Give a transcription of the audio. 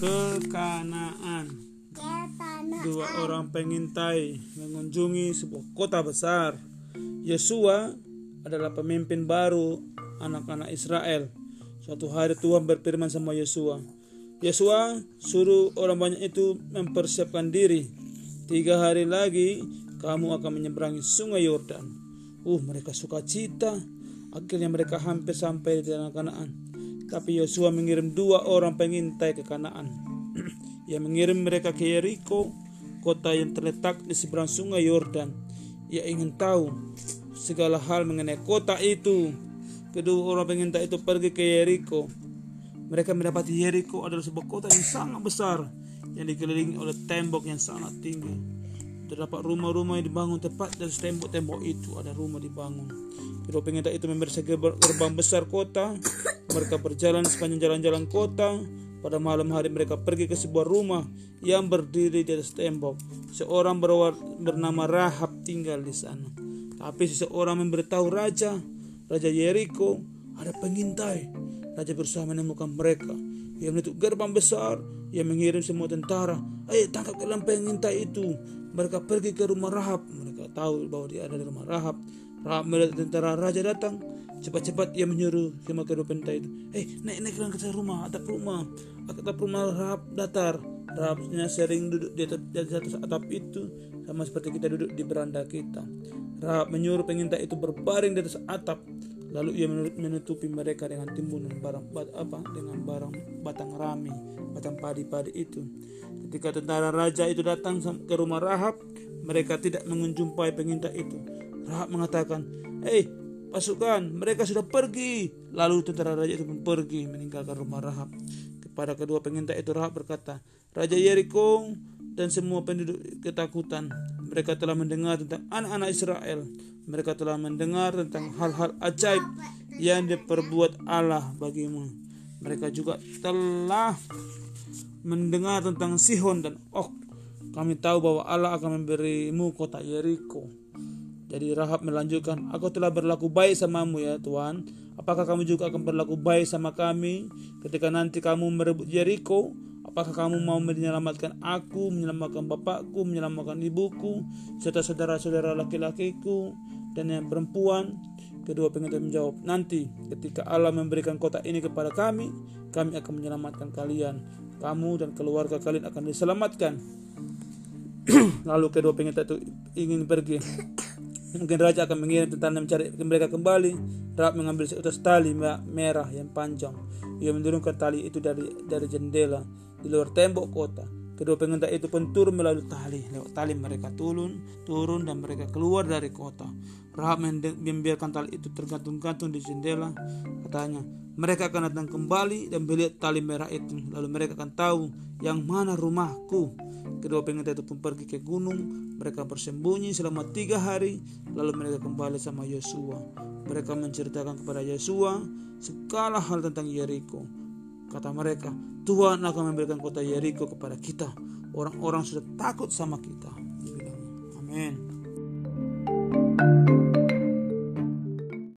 ke Kanaan. Dua orang pengintai mengunjungi sebuah kota besar. Yesua adalah pemimpin baru anak-anak Israel. Suatu hari Tuhan berfirman sama Yesua, Yesua suruh orang banyak itu mempersiapkan diri. Tiga hari lagi kamu akan menyeberangi sungai Yordan. Uh, mereka suka cita. Akhirnya mereka hampir sampai di tanah Kanaan. Tapi Yosua mengirim dua orang pengintai ke Kanaan. Ia mengirim mereka ke Yeriko, kota yang terletak di seberang sungai Yordan. Ia ingin tahu segala hal mengenai kota itu. Kedua orang pengintai itu pergi ke Yeriko. Mereka mendapati Yeriko adalah sebuah kota yang sangat besar yang dikelilingi oleh tembok yang sangat tinggi. Terdapat rumah-rumah yang dibangun tepat dari tembok-tembok itu ada rumah dibangun. Kedua pengintai itu membersihkan gerbang besar kota. Mereka berjalan sepanjang jalan-jalan kota. Pada malam hari mereka pergi ke sebuah rumah yang berdiri di atas tembok. Seorang bernama Rahab tinggal di sana. Tapi seseorang memberitahu raja, Raja Yeriko, ada pengintai. Raja berusaha menemukan mereka. Ia menutup gerbang besar. Ia mengirim semua tentara. Ayo tangkap kalian pengintai itu. Mereka pergi ke rumah Rahab. Mereka tahu bahwa dia ada di rumah Rahab. Rahab melihat tentara raja datang. Cepat-cepat ia menyuruh semua kedua pentai itu. Eh, naik naik ke rumah, atap rumah. Atap rumah Rahab datar. Rahabnya sering duduk di atas, di atas atap itu sama seperti kita duduk di beranda kita. Rahab menyuruh pengintai itu berbaring di atas atap. Lalu ia menutupi mereka dengan timbunan barang apa dengan barang batang rami, batang padi-padi itu. Ketika tentara raja itu datang ke rumah Rahab, mereka tidak menjumpai pengintai itu. Rahab mengatakan, "Hei, pasukan, mereka sudah pergi." Lalu tentara raja itu pun pergi meninggalkan rumah Rahab. Kepada kedua pengintai itu Rahab berkata, "Raja Yeriko dan semua penduduk ketakutan. Mereka telah mendengar tentang anak-anak Israel. Mereka telah mendengar tentang hal-hal ajaib yang diperbuat Allah bagimu. Mereka juga telah mendengar tentang Sihon dan Ok, kami tahu bahwa Allah akan memberimu kota Yeriko. Jadi Rahab melanjutkan, Aku telah berlaku baik samamu ya Tuhan. Apakah kamu juga akan berlaku baik sama kami ketika nanti kamu merebut Yeriko? Apakah kamu mau menyelamatkan aku, menyelamatkan bapakku, menyelamatkan ibuku, serta saudara-saudara laki-lakiku dan yang perempuan? Kedua pengintai menjawab, nanti ketika Allah memberikan kota ini kepada kami, kami akan menyelamatkan kalian kamu dan keluarga kalian akan diselamatkan. Lalu kedua pengintai itu ingin pergi. Mungkin raja akan mengirim tentara mencari mereka kembali. Rahab mengambil seutas tali merah yang panjang. Ia menurunkan tali itu dari dari jendela di luar tembok kota. Kedua pengintai itu pun turun melalui tali. Lewat tali mereka turun, turun dan mereka keluar dari kota. Rahab membiarkan tali itu tergantung-gantung di jendela. Katanya, mereka akan datang kembali dan melihat tali merah itu. Lalu mereka akan tahu yang mana rumahku. Kedua pengintai itu pun pergi ke gunung. Mereka bersembunyi selama tiga hari. Lalu mereka kembali sama Yosua. Mereka menceritakan kepada Yosua segala hal tentang Yeriko. Kata mereka, Tuhan akan memberikan kota Yeriko kepada kita. Orang-orang sudah takut sama kita. Amin.